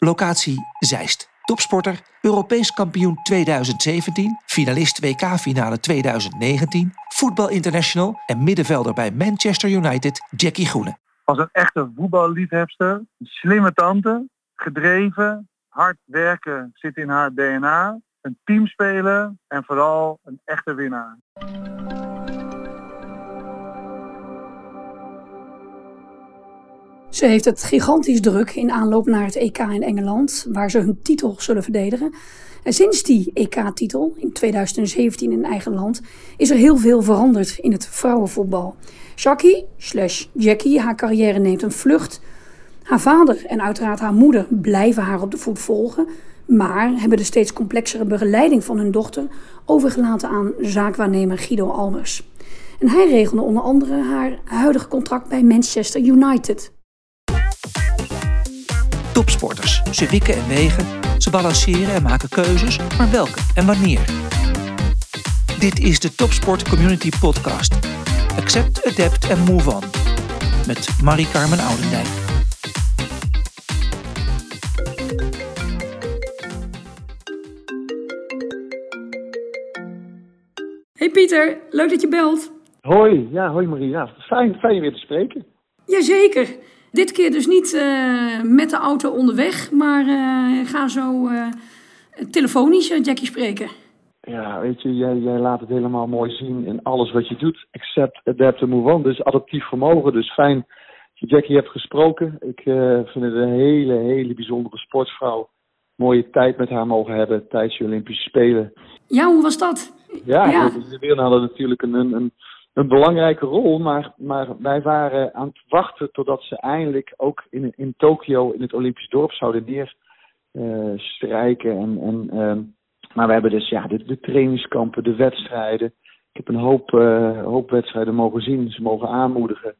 Locatie Zeist. Topsporter, Europees kampioen 2017, finalist WK-finale 2019, voetbal international en middenvelder bij Manchester United, Jackie Groene. Was een echte voetballiefhebster, slimme tante, gedreven, hard werken zit in haar DNA, een teamspeler en vooral een echte winnaar. Ze heeft het gigantisch druk in aanloop naar het EK in Engeland, waar ze hun titel zullen verdedigen. En sinds die EK-titel in 2017 in eigen land is er heel veel veranderd in het vrouwenvoetbal. Jackie, slash Jackie, haar carrière neemt een vlucht. Haar vader en uiteraard haar moeder blijven haar op de voet volgen, maar hebben de steeds complexere begeleiding van hun dochter overgelaten aan zaakwaarnemer Guido Albers. En hij regelde onder andere haar huidige contract bij Manchester United. Topsporters. Ze wikken en wegen, ze balanceren en maken keuzes, maar welke en wanneer? Dit is de Topsport Community Podcast. Accept, adapt en move on. Met Marie-Carmen Oudendijk. Hey Pieter, leuk dat je belt. Hoi, ja, hoi Marie. Ja, fijn, fijn je weer te spreken. Jazeker. Dit keer dus niet uh, met de auto onderweg, maar uh, ga zo uh, telefonisch Jackie spreken. Ja, weet je, jij, jij, laat het helemaal mooi zien in alles wat je doet. Accept, adapt en move on. Dus adaptief vermogen. Dus fijn dat je Jackie hebt gesproken. Ik vind het een hele, hele bijzondere sportvrouw. Mooie tijd met haar mogen hebben tijdens de Olympische Spelen. Ja, hoe was dat? Ja, ja. de wereld hadden natuurlijk een, een, een belangrijke rol, maar, maar wij waren aan het wachten totdat ze eindelijk ook in, in Tokio in het Olympisch dorp zouden neerstrijken. Uh, en, en, uh, maar we hebben dus ja, de, de trainingskampen, de wedstrijden. Ik heb een hoop, uh, hoop wedstrijden mogen zien, ze mogen aanmoedigen.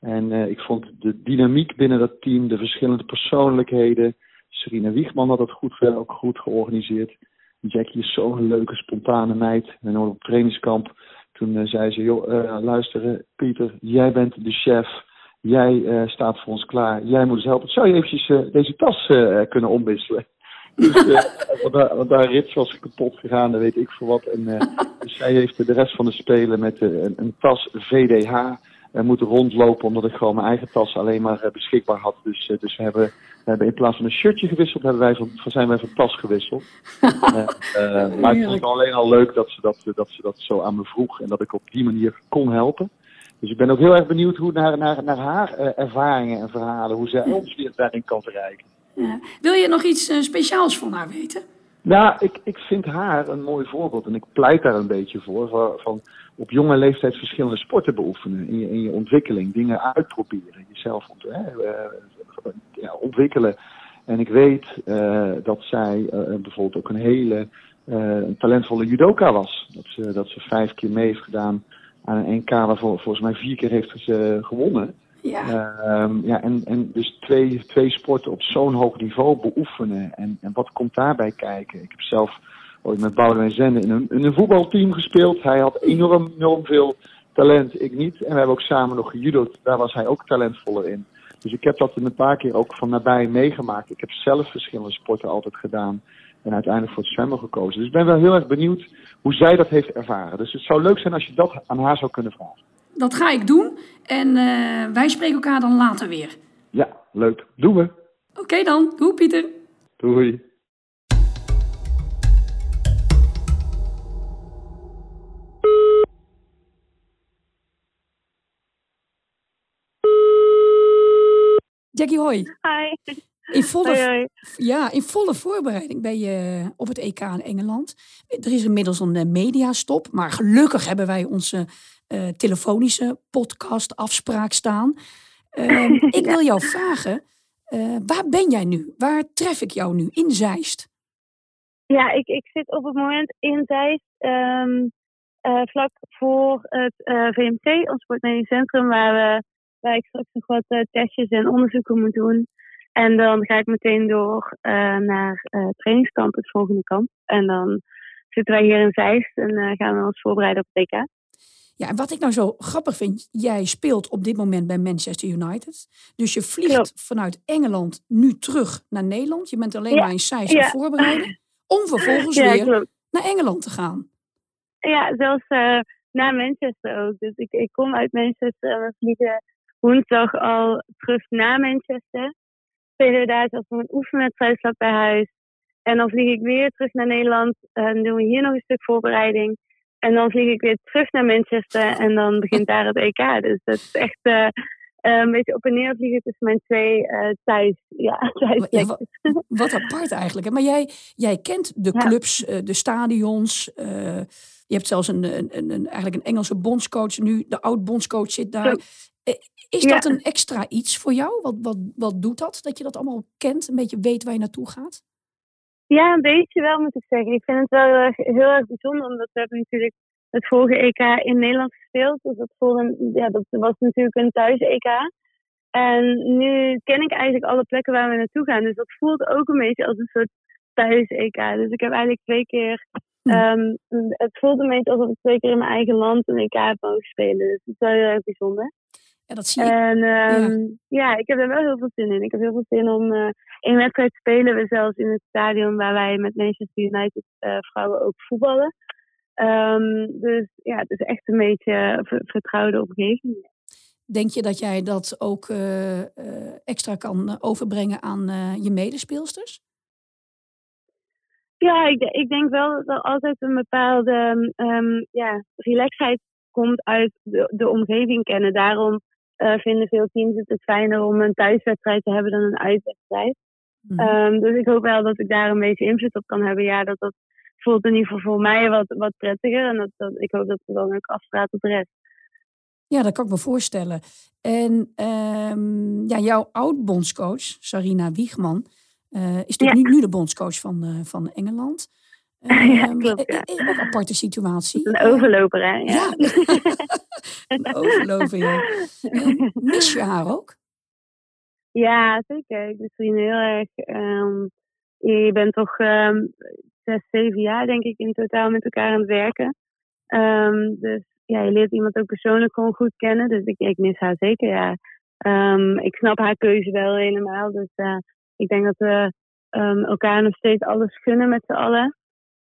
En uh, ik vond de dynamiek binnen dat team, de verschillende persoonlijkheden. Serena Wiegman had dat goed, ook goed georganiseerd. Jackie is zo'n leuke, spontane meid. En op trainingskamp toen uh, zei ze, joh, uh, luister Pieter, jij bent de chef. Jij uh, staat voor ons klaar. Jij moet ons helpen. Zou je eventjes deze tas kunnen omwisselen? Dus, want, want daar rits was kapot gegaan, dat weet ik voor wat. En dus zij heeft de rest van de spelen met een, een tas VDH moeten rondlopen, omdat ik gewoon mijn eigen tas alleen maar beschikbaar had. Dus, dus we hebben we hebben in plaats van een shirtje gewisseld, hebben wij van, zijn wij van tas gewisseld. maar ik vond het alleen al leuk dat ze dat, dat ze dat zo aan me vroeg en dat ik op die manier kon helpen. Dus ik ben ook heel erg benieuwd hoe naar, naar, naar haar uh, ervaringen en verhalen, hoe zij ons weer daarin kan verrijken. Ja. Wil je nog iets speciaals van haar weten? Nou, ik, ik vind haar een mooi voorbeeld en ik pleit daar een beetje voor. voor van op jonge leeftijd verschillende sporten beoefenen in je, in je ontwikkeling, dingen uitproberen, jezelf ont, ja, ontwikkelen. En ik weet uh, dat zij uh, bijvoorbeeld ook een hele uh, talentvolle judoka was. Dat ze, dat ze vijf keer mee heeft gedaan aan een NK waarvoor volgens mij vier keer heeft ze gewonnen. Ja. Um, ja, en, en dus twee, twee sporten op zo'n hoog niveau beoefenen. En, en wat komt daarbij kijken? Ik heb zelf ooit met Boudewijn Zende in een, in een voetbalteam gespeeld. Hij had enorm, enorm veel talent, ik niet. En we hebben ook samen nog gejudo'd. Daar was hij ook talentvoller in. Dus ik heb dat een paar keer ook van nabij meegemaakt. Ik heb zelf verschillende sporten altijd gedaan. En uiteindelijk voor het zwemmen gekozen. Dus ik ben wel heel erg benieuwd hoe zij dat heeft ervaren. Dus het zou leuk zijn als je dat aan haar zou kunnen vragen. Dat ga ik doen. En uh, wij spreken elkaar dan later weer. Ja, leuk. Doen we. Oké okay dan. Doei Pieter. Doei. Jackie, hoi. Hi. In volle, hoi, hoi. Ja, in volle voorbereiding ben je op het EK in Engeland. Er is inmiddels een mediastop, maar gelukkig hebben wij onze uh, telefonische podcast afspraak staan. Uh, ik wil jou vragen, uh, waar ben jij nu? Waar tref ik jou nu? In Zeist? Ja, ik, ik zit op het moment in Zeist, um, vlak voor het VMC, ons sportmedisch centrum, waar we waar ik straks nog wat uh, testjes en onderzoeken moet doen. En dan ga ik meteen door uh, naar uh, trainingskamp, het volgende kamp. En dan zitten wij hier in Zeist en gaan we ons voorbereiden op het. Ja, en wat ik nou zo grappig vind, jij speelt op dit moment bij Manchester United. Dus je vliegt vanuit Engeland nu terug naar Nederland. Je bent alleen maar in Seis ja. voorbereiden. Om vervolgens weer naar Engeland te gaan. Ja, zelfs uh, naar Manchester ook. Dus ik, ik kom uit Manchester en we vliegen woensdag al terug naar Manchester. Spelen we daar zelfs nog een oefenwedstrijd bij huis. En dan vlieg ik weer terug naar Nederland. En doen we hier nog een stuk voorbereiding. En dan vlieg ik weer terug naar Manchester en dan begint daar het EK. Dus dat is echt uh, een beetje op en neer vliegen tussen mijn twee uh, thuis. Ja, ja wat, wat, apart eigenlijk. Hè? Maar jij, jij kent de clubs, de stadions. je hebt zelfs een, een, een, eigenlijk een Engelse bondscoach nu. De oud-bondscoach zit daar. Is dat een extra iets voor jou? Wat, wat, wat doet dat? Dat je dat allemaal kent, een beetje weet waar je naartoe gaat? Ja, een beetje wel moet ik zeggen. Ik vind het wel heel erg, heel erg bijzonder, omdat we hebben natuurlijk het vorige EK in Nederland gespeeld. Dus dat, een, ja, dat was natuurlijk een thuis-EK. En nu ken ik eigenlijk alle plekken waar we naartoe gaan. Dus dat voelt ook een beetje als een soort thuis-EK. Dus ik heb eigenlijk twee keer... Um, het voelt een beetje alsof ik twee keer in mijn eigen land een EK heb mogen spelen. Dus dat is wel heel erg bijzonder. Ja, dat zie je. En um, ja. ja. ik heb er wel heel veel zin in. Ik heb heel veel zin om uh, in wedstrijd spelen we zelfs in het stadion waar wij met Manchester United uh, vrouwen ook voetballen. Um, dus ja, het is echt een beetje vertrouwde omgeving. Denk je dat jij dat ook uh, extra kan overbrengen aan je medespeelsters? Ja, ik, ik, denk wel dat er altijd een bepaalde um, ja, relaxheid komt uit de, de omgeving kennen. Daarom uh, vinden veel teams het, het fijner om een thuiswedstrijd te hebben dan een uitwedstrijd. Mm um, dus ik hoop wel dat ik daar een beetje invloed op kan hebben. Ja, dat dat voelt in ieder geval voor mij wat, wat prettiger. En dat, dat, ik hoop dat het dan ook afstraalt op de rest. Ja, dat kan ik me voorstellen. En um, ja, jouw oud-bondscoach, Sarina Wiegman, uh, is natuurlijk ja. nu, nu de bondscoach van, uh, van Engeland. Ja, ehm, klopt. Ja. Een aparte situatie. Een overloper, hè? Ja. ja. een overloper, ja. Mis je haar ook? Ja, zeker. Ik vind heel erg. Um, je bent toch um, zes, zeven jaar, denk ik, in totaal met elkaar aan het werken. Um, dus ja, je leert iemand ook persoonlijk gewoon goed kennen. Dus ik, ik mis haar zeker, ja. ik snap haar keuze wel helemaal. Dus uh, ik denk dat we elkaar nog steeds alles gunnen met z'n allen.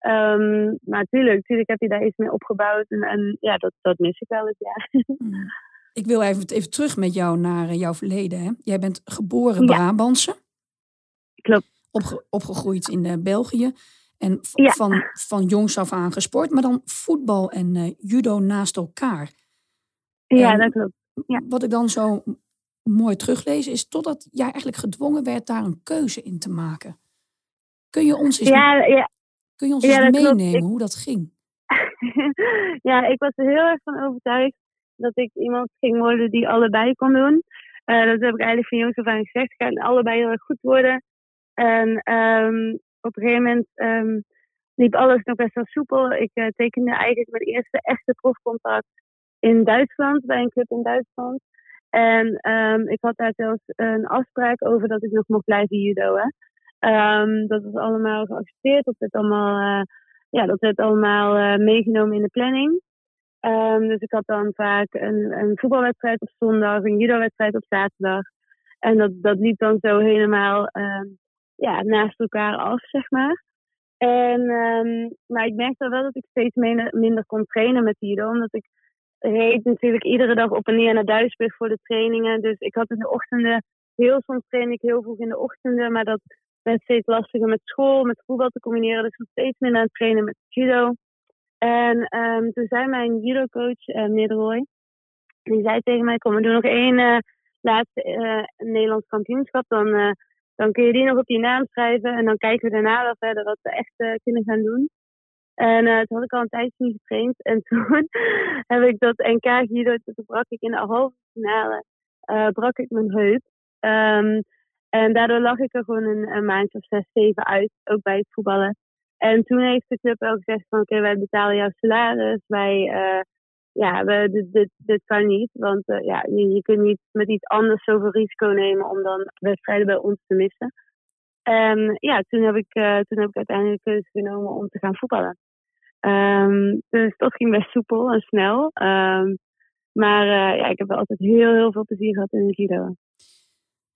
Um, maar tuurlijk, natuurlijk heb je daar iets mee opgebouwd. En, en ja, dat, dat mis ik wel eens, ja. Mm. Ik wil even, even terug met jou naar eh, jouw verleden. Hè? Jij bent geboren ja. Brabantse. Klopt. Opge, opgegroeid in uh, België. En ja. van, van jongs af aan gesport. Maar dan voetbal en uh, judo naast elkaar. Ja, en dat klopt. Ja. Wat ik dan zo mooi teruglees is totdat jij eigenlijk gedwongen werd daar een keuze in te maken. Kun je ons eens, ja, ja. Kun je ons eens meenemen ik... hoe dat ging? ja, ik was er heel erg van overtuigd dat ik iemand ging worden die allebei kon doen. Uh, dat heb ik eigenlijk van jongs af aan gezegd. Ik ga allebei heel erg goed worden. En um, op een gegeven moment um, liep alles nog best wel soepel. Ik uh, tekende eigenlijk mijn eerste echte profcontract in Duitsland, bij een club in Duitsland. En um, ik had daar zelfs een afspraak over dat ik nog mocht blijven judoën. Um, dat was allemaal geaccepteerd. Dat werd allemaal, uh, ja, dat werd allemaal uh, meegenomen in de planning. Um, dus ik had dan vaak een, een voetbalwedstrijd op zondag, een judo-wedstrijd op zaterdag. En dat, dat liep dan zo helemaal um, ja, naast elkaar af, zeg maar. En, maar ik merkte wel dat ik steeds minder, minder kon trainen met judo. Omdat ik reed natuurlijk iedere dag op en neer naar Duisburg voor de trainingen. Dus ik had in de ochtenden, heel soms train ik heel vroeg in de ochtenden. Maar dat werd steeds lastiger met school, met voetbal te combineren. Dus ik was steeds minder aan het trainen met judo. En um, toen zei mijn judo-coach, uh, meneer die zei tegen mij, kom, we doen nog één uh, laatste uh, Nederlands kampioenschap. Dan, uh, dan kun je die nog op je naam schrijven. En dan kijken we daarna wel verder wat we echt kunnen gaan doen. En toen had ik al een tijdje niet getraind. En toen heb ik dat NK judo, toen brak ik in de halve finale, brak ik mijn heup. Um, en daardoor lag ik er gewoon een, maand of zes, zeven uit, ook bij het voetballen. En toen heeft de club ook gezegd van oké, wij betalen jouw salaris. Wij, uh, ja, we, dit, dit, dit kan niet. Want uh, ja, je, je kunt niet met iets anders zoveel risico nemen om dan wedstrijden bij ons te missen. En ja, toen heb ik, uh, toen heb ik uiteindelijk de keuze genomen om te gaan voetballen. Ehm, dus dat ging best soepel en snel. Ehm, maar ja, ik heb altijd heel, heel veel plezier gehad in de judo.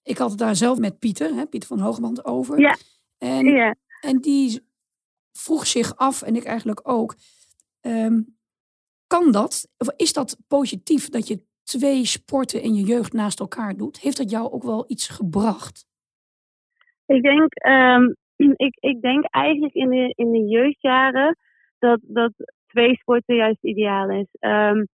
Ik had het daar zelf met Pieter, hè, Pieter van Hoogmand, over. Ja. En, ja. en die vroeg zich af, en ik eigenlijk ook, ehm, kan dat, of is dat positief dat je twee sporten in je jeugd naast elkaar doet? Heeft dat jou ook wel iets gebracht? Ik denk, um, ik, ik denk eigenlijk in de, in de jeugdjaren dat, dat twee sporten juist ideaal is. Um,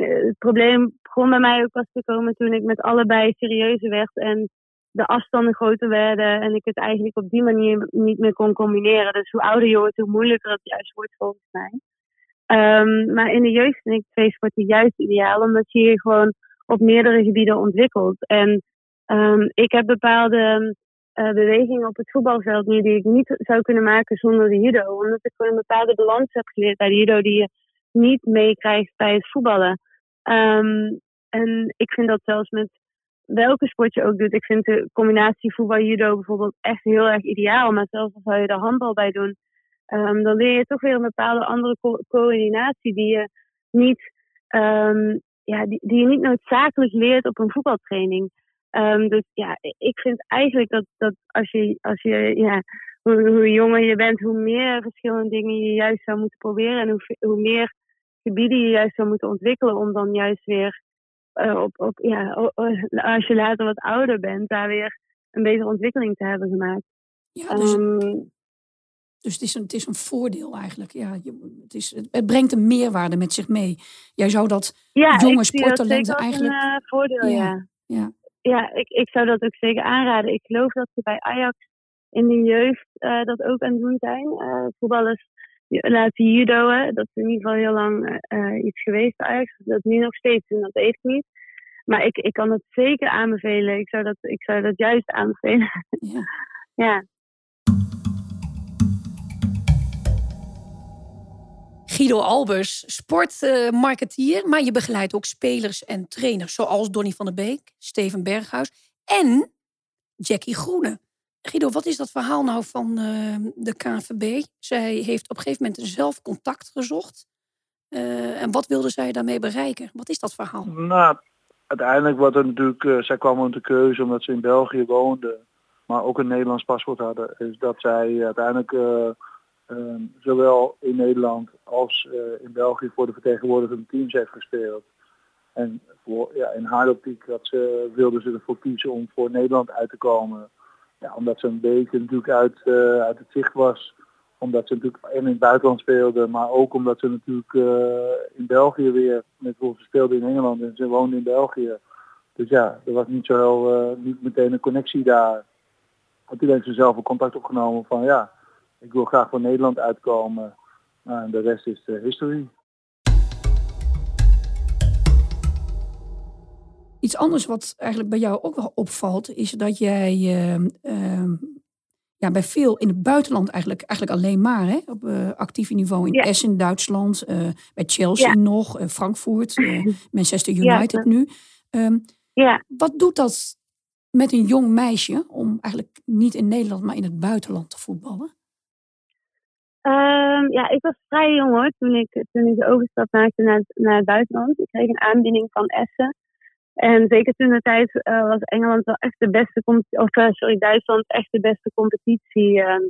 het probleem begon bij mij ook pas te komen toen ik met allebei serieuzer werd en de afstanden groter werden en ik het eigenlijk op die manier niet meer kon combineren. Dus hoe ouder je wordt, hoe moeilijker het juist wordt volgens mij. Um, maar in de jeugd vind ik twee sporten juist ideaal, omdat je je gewoon op meerdere gebieden ontwikkelt. En um, ik heb bepaalde uh, bewegingen op het voetbalveld nu die ik niet zou kunnen maken zonder de judo. Omdat ik gewoon een bepaalde balans heb geleerd bij de judo die niet meekrijgt bij het voetballen. Um, en ik vind dat zelfs met welke sport je ook doet. Ik vind de combinatie voetbal-judo bijvoorbeeld echt heel erg ideaal. Maar zelfs als je er handbal bij doen, um, dan leer je toch weer een bepaalde andere co coördinatie die je niet, um, ja, die, die je niet noodzakelijk leert op een voetbaltraining. Dus ja, ik vind eigenlijk dat, dat als je, als je ja, hoe, hoe jonger je bent, hoe meer verschillende dingen je juist zou moeten proberen. En hoe, hoe meer gebieden je juist zou moeten ontwikkelen om dan juist weer uh, op, op, ja, als je later wat ouder bent, daar weer een betere ontwikkeling te hebben gemaakt. Ja, dus, um, dus het, is een, het is een voordeel eigenlijk. Ja, je, het, is, het brengt een meerwaarde met zich mee. Jij zou dat ja, jonge sporttalenten eigenlijk. Een uh, voordeel, ja. ja. ja. Ja, ik, ik zou dat ook zeker aanraden. Ik geloof dat ze bij Ajax in de jeugd uh, dat ook aan het doen zijn. Voetballers laten judoën. Dat is in ieder geval heel lang uh, iets geweest Ajax. Dat nu nog steeds en dat heeft niet. Maar ik, ik kan het zeker aanbevelen. Ik zou dat, ik zou dat juist aanbevelen. Ja. ja. Guido Albers, sportmarketeer, uh, maar je begeleidt ook spelers en trainers zoals Donny van der Beek, Steven Berghuis en Jackie Groene. Guido, wat is dat verhaal nou van uh, de KVB? Zij heeft op een gegeven moment zelf contact gezocht. Uh, en wat wilde zij daarmee bereiken? Wat is dat verhaal? Nou, uiteindelijk was er natuurlijk, uh, zij kwam onder de keuze omdat ze in België woonde, maar ook een Nederlands paspoort hadden, is dat zij uiteindelijk zowel in Nederland als in België voor de vertegenwoordigende teams heeft gespeeld. En voor, ja, in haar optiek dat ze, wilde ze ervoor kiezen om voor Nederland uit te komen. Ja, omdat ze een beetje natuurlijk uit, uh, uit het zicht was. Omdat ze natuurlijk en in het buitenland speelde, maar ook omdat ze natuurlijk uh, in België weer, met ze speelde in Engeland en ze woonde in België. Dus ja, er was niet zo heel, uh, niet meteen een connectie daar. En toen heeft ze zelf een contact opgenomen van ja, ik wil graag voor Nederland uitkomen. Nou, en de rest is history. Iets anders wat eigenlijk bij jou ook wel opvalt, is dat jij uh, uh, ja, bij veel in het buitenland eigenlijk, eigenlijk alleen maar hè, op uh, actief niveau in Ja. Essen, Duitsland, eh, bij Chelsea Ja. nog, eh, Frankfurt, Manchester United Ja. nu. Ehm, Ja, wat doet dat met een jong meisje om eigenlijk niet in Nederland, maar in het buitenland te voetballen? Ehm, ja, ik was vrij jong hoor, toen ik, toen ik de overstap maakte naar, naar het buitenland. Ik kreeg een aanbieding van Essen. En zeker toen de tijd eh, was Engeland wel echt de beste of eh, sorry, Duitsland echt de beste competitie ehm,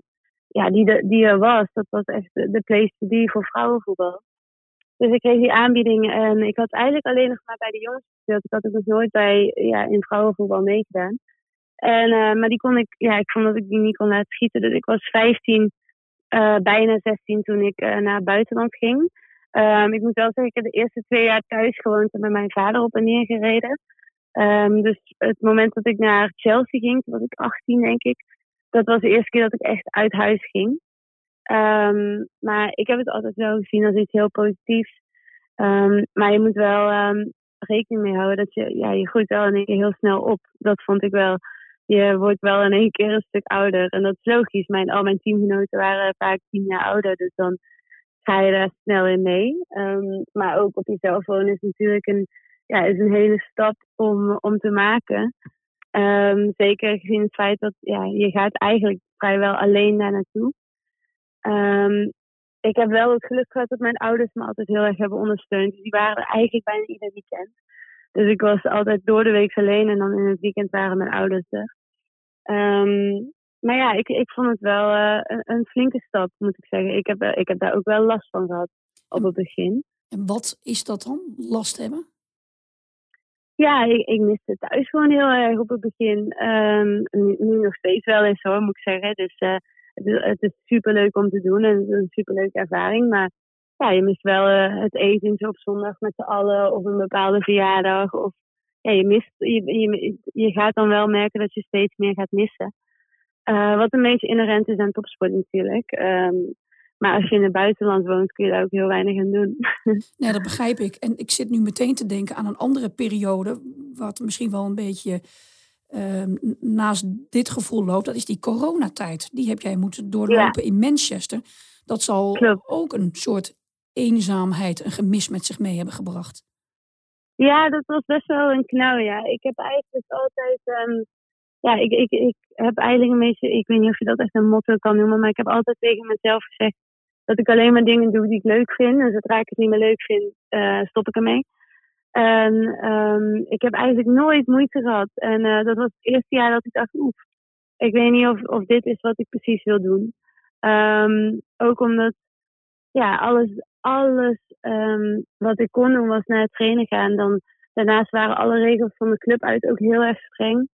ja, die, die er was. Dat was echt de, place to be voor vrouwenvoetbal. Dus ik kreeg die aanbieding en ik had eigenlijk alleen nog maar bij de jongens gespeeld. Ik had het nog nooit bij, ja, in vrouwenvoetbal meegedaan. En, eh, maar die kon ik, ja, ik vond dat ik die niet kon laten schieten. Dus ik was 15, eh, bijna 16 toen ik naar het buitenland ging. Ehm, ik moet wel zeggen, ik heb de eerste twee jaar thuis gewoond en met mijn vader op en neer gereden. Ehm, dus het moment dat ik naar Chelsea ging, toen was ik 18 denk ik. Dat was de eerste keer dat ik echt uit huis ging. Ehm, maar ik heb het altijd wel gezien als iets heel positiefs. Maar je moet wel rekening mee houden dat je, ja, je groeit wel in één keer heel snel op. Dat vond ik wel. Je wordt wel in één keer een stuk ouder. En dat is logisch. Mijn, al mijn teamgenoten waren vaak tien jaar ouder. Dus dan ga je daar snel in mee. Ehm, maar ook op jezelf wonen is natuurlijk een, ja, is een hele stap om, om te maken. Ehm, zeker gezien het feit dat ja, je gaat eigenlijk vrijwel alleen daar naartoe. Ehm, ik heb wel het geluk gehad dat mijn ouders me altijd heel erg hebben ondersteund. Die waren eigenlijk bijna ieder weekend. Dus ik was altijd door de week alleen en dan in het weekend waren mijn ouders er. Maar ja, ik, ik vond het wel uh, een, een, flinke stap, moet ik zeggen. Ik heb, ik heb daar ook wel last van gehad op het begin. En wat is dat dan, last hebben? Ja, ik, ik miste thuis gewoon heel erg op het begin. Um, nu, nu, nog steeds wel eens hoor, moet ik zeggen. Dus uh, het, is, het is super leuk om te doen en het is een super leuke ervaring. Maar ja, je mist wel uh, het eten op zondag met z'n allen of een bepaalde verjaardag. Of ja, je, mist, je, je, je gaat dan wel merken dat je steeds meer gaat missen. Uh, wat een beetje inherent is aan topsport natuurlijk. Um, maar als je in het buitenland woont, kun je daar ook heel weinig aan doen. Ja, dat begrijp ik. En ik zit nu meteen te denken aan een andere periode, wat misschien wel een beetje uh, naast dit gevoel loopt. Dat is die coronatijd. Die heb jij moeten doorlopen in Manchester. Dat zal ook een soort eenzaamheid, een gemis met zich mee hebben gebracht. Ja, dat was best wel een knauw, ja. Ik heb eigenlijk altijd... Um, ja, ik, ik, ik heb eigenlijk een beetje... Ik weet niet of je dat echt een motto kan noemen, maar ik heb altijd tegen mezelf gezegd dat ik alleen maar dingen doe die ik leuk vind. En zodra ik het niet meer leuk vind, uh, stop ik ermee. En um, ik heb eigenlijk nooit moeite gehad. En uh, dat was het eerste jaar dat ik dacht, oef, ik weet niet of, of dit is wat ik precies wil doen. Um, ook omdat, ja, alles, alles um, wat ik kon doen was naar het trainen gaan. Dan, daarnaast waren alle regels van de club uit ook heel erg streng.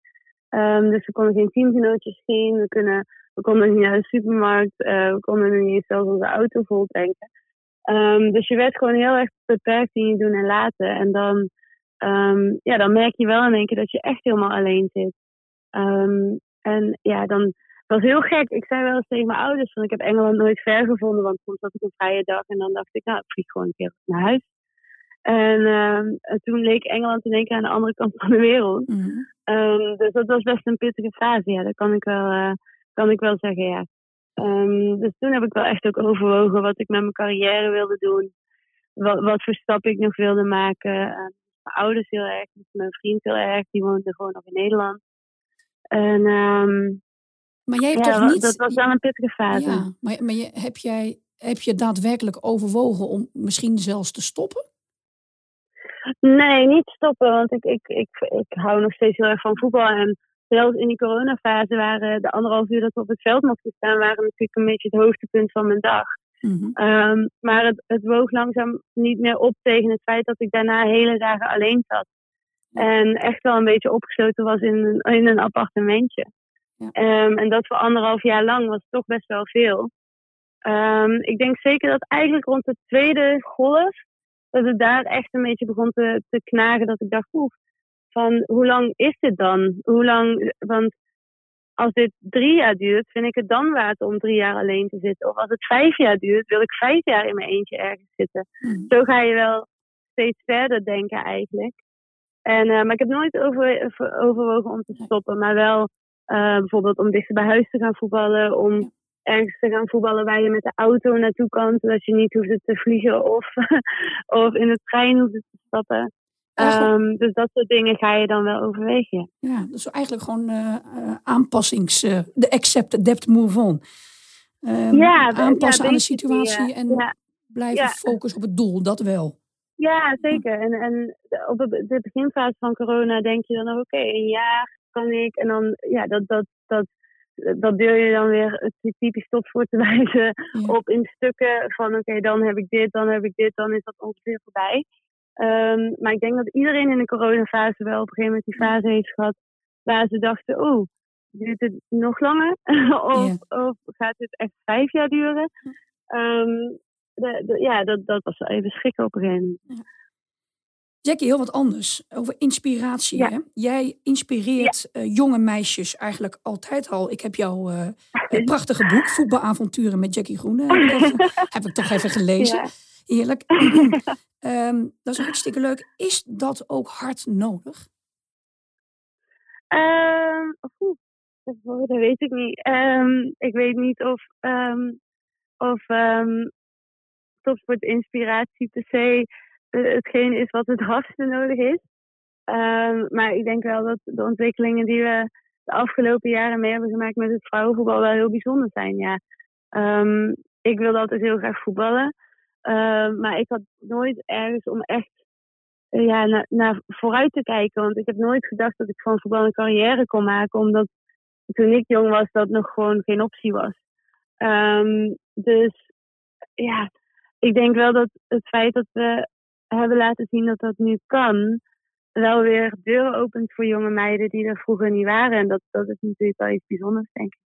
Dus we konden geen teamgenootjes zien. We kunnen we konden niet naar de supermarkt. Uh, we konden niet zelfs onze auto vol tanken. Um, dus je werd gewoon heel erg beperkt in je doen en laten. En dan, um, ja, dan merk je wel in één keer dat je echt helemaal alleen zit. En ja, dan was heel gek. Ik zei wel eens tegen mijn ouders van ik heb Engeland nooit ver gevonden, want soms had ik een vrije dag en dan dacht ik, nou, ik vlieg gewoon een keer naar huis. En, en toen leek Engeland in één keer aan de andere kant van de wereld. Mm. dus dat was best een pittige fase. Ja, dat kan ik wel, uh, kan ik wel zeggen, ja. Um, dus toen heb ik wel echt ook overwogen wat ik met mijn carrière wilde doen. Wat, wat voor stappen ik nog wilde maken. Uh, mijn ouders heel erg, dus mijn vriend heel erg. Die woonde gewoon nog in Nederland. En, um, maar jij hebt ja, toch niet... Dat was wel een pittige fase. Ja, maar, maar je, heb, jij, heb je daadwerkelijk overwogen om misschien zelfs te stoppen? Nee, niet stoppen. Want ik, ik, ik, ik hou nog steeds heel erg van voetbal. En zelfs in die coronafase waren de anderhalf uur dat we op het veld mochten staan, waren natuurlijk een beetje het hoogtepunt van mijn dag. Mm um, maar het, het woog langzaam niet meer op tegen het feit dat ik daarna hele dagen alleen zat. En echt wel een beetje opgesloten was in een, in een appartementje. Ja. Um, en dat voor anderhalf jaar lang was toch best wel veel. Um, ik denk zeker dat eigenlijk rond de tweede golf, dat het daar echt een beetje begon te, te knagen. Dat ik dacht, oeh, van hoe lang is dit dan? Hoe lang, want als dit drie jaar duurt, vind ik het dan waard om drie jaar alleen te zitten. Of als het vijf jaar duurt, wil ik vijf jaar in mijn eentje ergens zitten. Hmm. Zo ga je wel steeds verder denken eigenlijk. En, uh, maar ik heb nooit over, overwogen om te stoppen, maar wel uh, bijvoorbeeld om dichter bij huis te gaan voetballen, om ergens te gaan voetballen waar je met de auto naartoe kan, zodat je niet hoeft te vliegen of, of in de trein hoeft te stappen. Um, dus dat soort dingen ga je dan wel overwegen. Ja, dus eigenlijk gewoon uh, aanpassings... Uh, de accept, adapt, move on. Um, ja, aanpassen ja, aan de situatie en ja. blijven focussen op het doel, dat wel. Ja, zeker. En, en op de, beginfase van corona denk je dan oké, okay, een jaar kan ik. En dan, ja, dat, dat, dat, dat deel je dan weer typisch tot voor te wijzen op in stukken van, oké, dan heb ik dit, dan heb ik dit, dan is dat ongeveer voorbij. Um, maar ik denk dat iedereen in de coronafase wel op een gegeven moment die fase heeft gehad waar ze dachten, oh, duurt het nog langer? of, of, gaat het echt vijf jaar duren? Um, de, de, ja, dat, dat was even schrikken op een gegeven moment. Jackie, heel wat anders. Over inspiratie. Hè? Jij inspireert uh, jonge meisjes eigenlijk altijd al. Ik heb jouw uh, prachtige boek, Voetbalavonturen met Jackie Groene. Dat heb ik toch even gelezen. Eerlijk. um, dat is hartstikke leuk. Is dat ook hard nodig? Um, dat weet ik niet. Um, ik weet niet of, of topsport inspiratie per se hetgeen is wat het hardste nodig is. maar ik denk wel dat de ontwikkelingen die we de afgelopen jaren mee hebben gemaakt met het vrouwenvoetbal wel heel bijzonder zijn. Ja. ik wilde altijd heel graag voetballen. Ehm, maar ik had nooit ergens om echt ja, naar, naar vooruit te kijken. Want ik heb nooit gedacht dat ik van voetbal een carrière kon maken. Omdat toen ik jong was, dat nog gewoon geen optie was. Ehm, dus ja, ik denk wel dat het feit dat we hebben laten zien dat dat nu kan, wel weer deuren opent voor jonge meiden die er vroeger niet waren. En dat, dat is natuurlijk wel iets bijzonders, denk ik.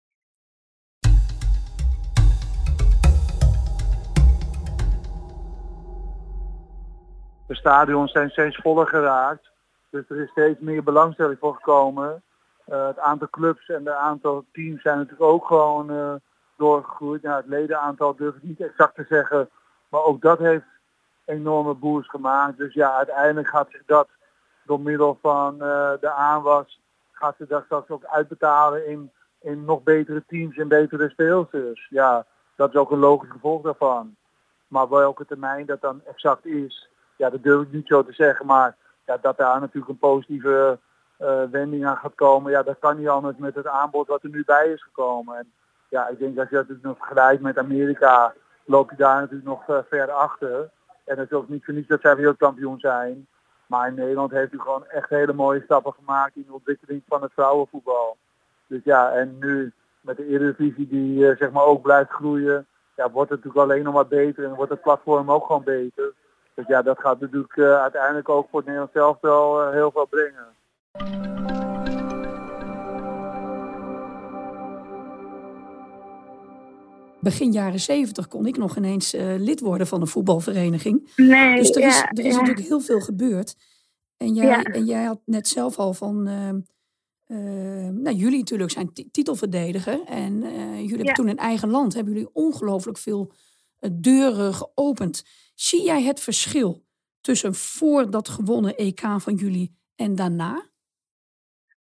De stadions zijn steeds voller geraakt. Dus er is steeds meer belangstelling voor gekomen. Uh, het aantal clubs en de aantal teams zijn natuurlijk ook gewoon uh, doorgegroeid. Nou, het ledenaantal durf ik niet exact te zeggen. Maar ook dat heeft enorme boost gemaakt. Dus ja, uiteindelijk gaat zich dat door middel van uh, de aanwas, gaat zich dat straks ook uitbetalen in, in nog betere teams en betere speelsters. Ja, dat is ook een logisch gevolg daarvan. Maar welke termijn dat dan exact is, ja, dat durf ik niet zo te zeggen. Maar ja, dat daar natuurlijk een positieve uh, wending aan gaat komen, ja, dat kan niet anders met het aanbod wat er nu bij is gekomen. En ja, ik denk dat je dat natuurlijk nog vergelijkt met Amerika, loop je daar natuurlijk nog uh, ver achter. En het is ook niet voor dat zij wereldkampioen zijn. Maar in Nederland heeft u gewoon echt hele mooie stappen gemaakt in de ontwikkeling van het vrouwenvoetbal. Dus ja, en nu met de Eredivisie die uh, zeg maar ook blijft groeien, ja, wordt het natuurlijk alleen nog maar beter en wordt het platform ook gewoon beter. Dus ja, dat gaat natuurlijk uh, uiteindelijk ook voor het Nederlands zelf wel uh, heel veel brengen. Begin jaren zeventig kon ik nog ineens uh, lid worden van een voetbalvereniging. Nee, dus er ja, is, er is ja. natuurlijk heel veel gebeurd. En jij, Ja. en jij had net zelf al van. uh, nou, jullie natuurlijk zijn titelverdediger. En uh, jullie hebben toen in eigen land hebben jullie ongelooflijk veel uh, deuren geopend. Zie jij het verschil tussen voor dat gewonnen EK van jullie en daarna?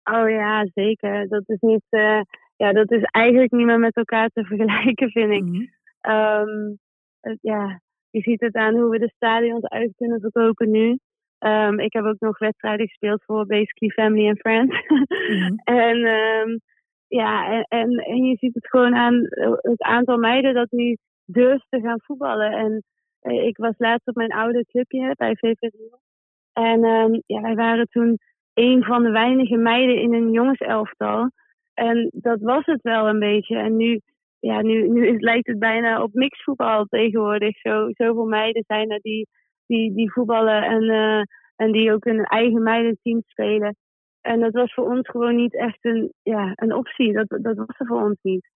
Oh ja, zeker. Dat is niet. Ja, dat is eigenlijk niet meer met elkaar te vergelijken, vind ik. Mhm. Um, het, ja, je ziet het aan hoe we de stadions uit kunnen verkopen nu. Um, ik heb ook nog wedstrijden gespeeld voor basically family and friends. Mhm. en um, ja, en, en, en je ziet het gewoon aan het aantal meiden dat nu durft te gaan voetballen. En uh, ik was laatst op mijn oude clubje bij VV En ja, wij waren toen een van de weinige meiden in een jongenselftal. En dat was het wel een beetje. En nu, ja, nu, nu is, lijkt het bijna op mixvoetbal tegenwoordig. Zo, zoveel meiden zijn er die, die, die voetballen en, uh, en die ook een eigen meidenteam spelen. En dat was voor ons gewoon niet echt een, ja, een optie. Dat, dat was er voor ons niet.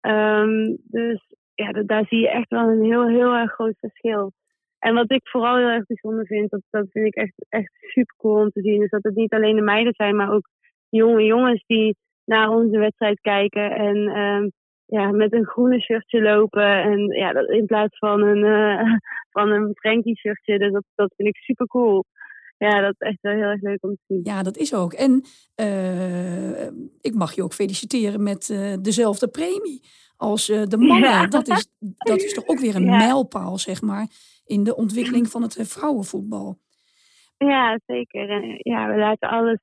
Um, dus ja, daar zie je echt wel een heel, heel erg groot verschil. En wat ik vooral heel erg bijzonder vind, dat, dat vind ik echt, echt super cool om te zien, is dat het niet alleen de meiden zijn, maar ook jonge jongens die naar onze wedstrijd kijken en um, ja, met een groene shirtje lopen. En ja, dat in plaats van een, uh, van een Frankie shirtje. Dus dat, dat vind ik super cool. Ja, dat is echt wel heel erg leuk om te zien. Ja, dat is ook. En uh, ik mag je ook feliciteren met uh, dezelfde premie als de mannen. Ja. Dat, is, dat is toch ook weer een ja. mijlpaal, zeg maar, in de ontwikkeling van het vrouwenvoetbal. Ja, zeker. En, ja, we laten alles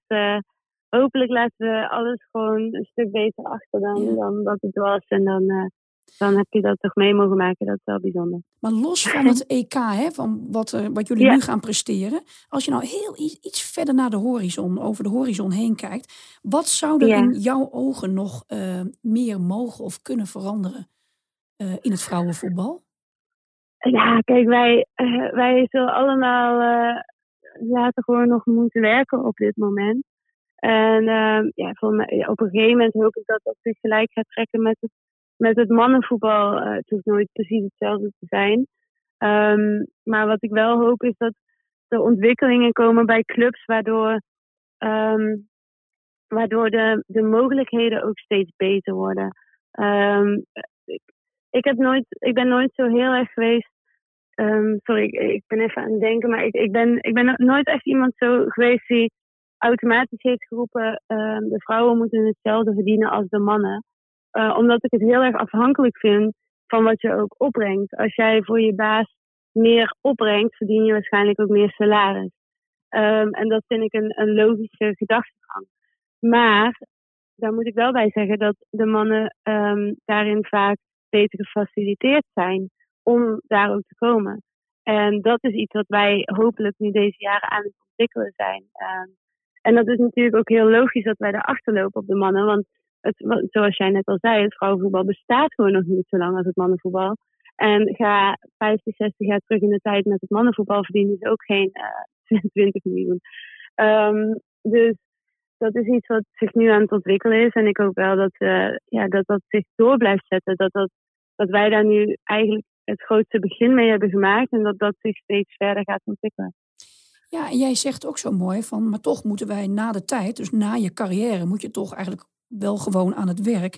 hopelijk laten we alles gewoon een stuk beter achter dan, dan dat het was. En dan, uh, dan heb je dat toch mee mogen maken. Dat is wel bijzonder. Maar los van het EK, hè, van wat, uh, wat jullie ja. nu gaan presteren. Als je nou heel iets verder naar de horizon, over de horizon heen kijkt. Wat zou er ja. in jouw ogen nog uh, meer mogen of kunnen veranderen in het vrouwenvoetbal? Ja, kijk, wij, wij zullen allemaal later gewoon nog moeten werken op dit moment. En uh, ja, mij, op een gegeven moment hoop ik dat dat zich gelijk gaat trekken met het, met het mannenvoetbal. Uh, het hoeft nooit precies hetzelfde te zijn. Um, maar wat ik wel hoop is dat er ontwikkelingen komen bij clubs waardoor, um, waardoor de, de mogelijkheden ook steeds beter worden. Ik, ik, heb nooit, ik ben nooit zo heel erg geweest. sorry, ik, ik, ben even aan het denken, maar ik, ik, ben, ik ben nooit echt iemand zo geweest die automatisch heeft geroepen, uh, de vrouwen moeten hetzelfde verdienen als de mannen. Uh, omdat ik het heel erg afhankelijk vind van wat je ook opbrengt. Als jij voor je baas meer opbrengt, verdien je waarschijnlijk ook meer salaris. Um, en dat vind ik een, een logische gedachtegang. Maar daar moet ik wel bij zeggen dat de mannen um, daarin vaak beter gefaciliteerd zijn om daar ook te komen. En dat is iets wat wij hopelijk nu deze jaren aan het ontwikkelen zijn. Ehm, en dat is natuurlijk ook heel logisch dat wij erachter lopen op de mannen. Want het, zoals jij net al zei, het vrouwenvoetbal bestaat gewoon nog niet zo lang als het mannenvoetbal. En ga 50, 60 jaar terug in de tijd met het mannenvoetbal verdienen is ook geen uh, eh, 20 miljoen. Um, dus dat is iets wat zich nu aan het ontwikkelen is. En ik hoop wel dat, uh, ja, dat dat zich door blijft zetten. Dat, dat, dat wij daar nu eigenlijk het grootste begin mee hebben gemaakt. En dat dat zich steeds verder gaat ontwikkelen. Ja, en jij zegt ook zo mooi van, maar toch moeten wij na de tijd, dus na je carrière, moet je toch eigenlijk wel gewoon aan het werk.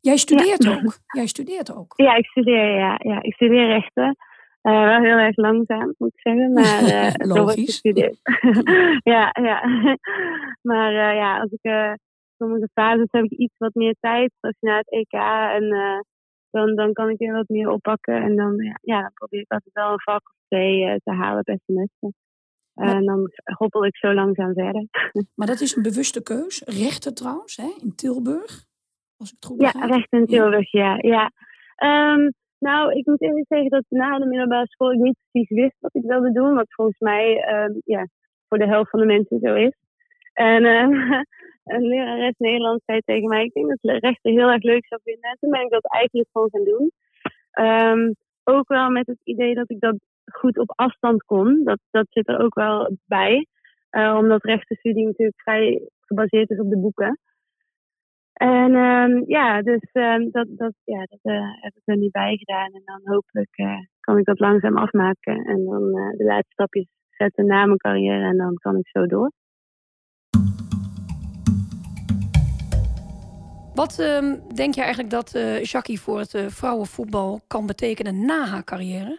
Jij studeert ook. Jij studeert ook. Ja, ik studeer, ja. ja ik studeer rechten. Uh, wel heel erg langzaam, moet ik zeggen. Maar uh, Logisch. ja, ja. maar uh, ja, als ik sommige fases heb ik iets wat meer tijd. Als je naar het EK en dan, dan kan ik er wat meer oppakken. En dan, ja, ja, dan probeer ik altijd wel een vak of twee te halen per semester. En dan hoppel ik zo langzaam verder. Maar dat is een bewuste keus. Rechten trouwens, hè, in Tilburg. Als ik het goed begrijp. Ja, rechten in Tilburg, ja. ja. Um, nou, ik moet eerlijk zeggen dat na de middelbare school ik niet precies wist wat ik wilde doen. Wat volgens mij um, ja, voor de helft van de mensen zo is. En uh, een lerares Nederlands zei tegen mij, ik denk dat rechten heel erg leuk zou vinden. En toen ben ik dat eigenlijk gewoon gaan doen. Um, ook wel met het idee dat ik dat goed op afstand kon. Dat, dat zit er ook wel bij. Uh, omdat rechtenstudie natuurlijk vrij gebaseerd is op de boeken. En um, ja, dus um, dat, dat, ja, dat uh, heb ik er niet bij gedaan. En dan hopelijk uh, kan ik dat langzaam afmaken. En dan de laatste stapjes zetten na mijn carrière. En dan kan ik zo door. Wat um, denk je eigenlijk dat Jackie voor het vrouwenvoetbal kan betekenen na haar carrière?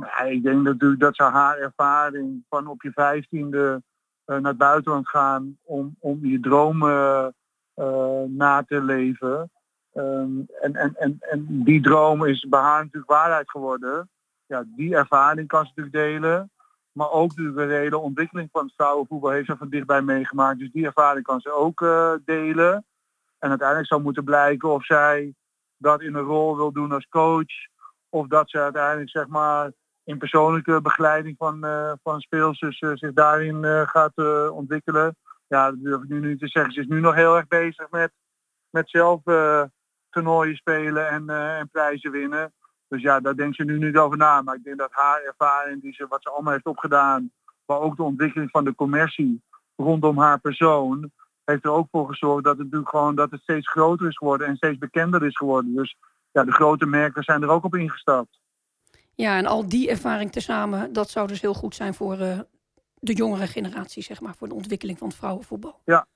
Ja, ik denk natuurlijk dat ze haar ervaring van op je vijftiende naar het buitenland gaan om, om je dromen uh, na te leven. Um, en, en, en, en die droom is bij haar natuurlijk waarheid geworden. Ja, die ervaring kan ze natuurlijk delen. Maar ook de hele ontwikkeling van het vrouwenvoetbal heeft ze van dichtbij meegemaakt. Dus die ervaring kan ze ook uh, delen. En uiteindelijk zou moeten blijken of zij dat in een rol wil doen als coach. Of dat ze uiteindelijk zeg maar in persoonlijke begeleiding van, uh, van speelsters uh, zich daarin gaat ontwikkelen ja, dat durf ik nu niet te zeggen. Ze is nu nog heel erg bezig met, met zelf toernooien spelen en, en prijzen winnen. Dus ja, daar denkt ze nu niet over na. Maar ik denk dat haar ervaring, die ze, wat ze allemaal heeft opgedaan, maar ook de ontwikkeling van de commercie rondom haar persoon, heeft er ook voor gezorgd dat het natuurlijk gewoon dat het steeds groter is geworden en steeds bekender is geworden. Dus ja, de grote merken zijn er ook op ingestapt. Ja, en al die ervaring tezamen, dat zou dus heel goed zijn voor uh, de jongere generatie, zeg maar, voor de ontwikkeling van het vrouwenvoetbal. Ja.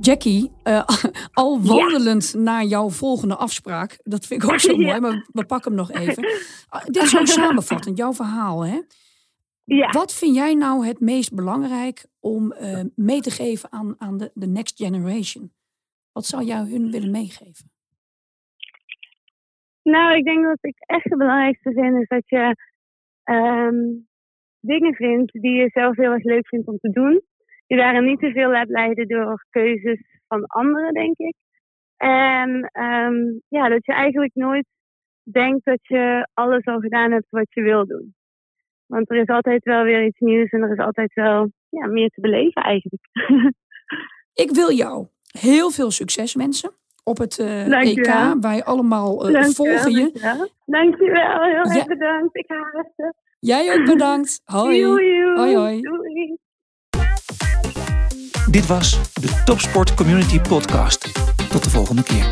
Jackie, uh, al wandelend naar jouw volgende afspraak. Dat vind ik ook zo mooi, maar we pakken hem nog even. Uh, dit is ook samenvattend, jouw verhaal. Hè? Ja. Wat vind jij nou het meest belangrijk om uh, mee te geven aan, aan de, de next generation? Wat zou jij hun willen meegeven? Nou, ik denk dat ik echt het belangrijkste vind is dat je um, dingen vindt die je zelf heel erg leuk vindt om te doen. Je daarin niet te veel laat leiden door keuzes van anderen, denk ik. En um, ja, dat je eigenlijk nooit denkt dat je alles al gedaan hebt wat je wil doen. Want er is altijd wel weer iets nieuws en er is altijd wel ja, meer te beleven eigenlijk. ik wil jou heel veel succes wensen op het uh, EK. Wij allemaal uh, volgen je. Dankjewel, heel erg ja. bedankt. Ik haat het. Jij ook bedankt. Hoi. Hoi, hoi. Doei. Dit was de Topsport Community Podcast. Tot de volgende keer.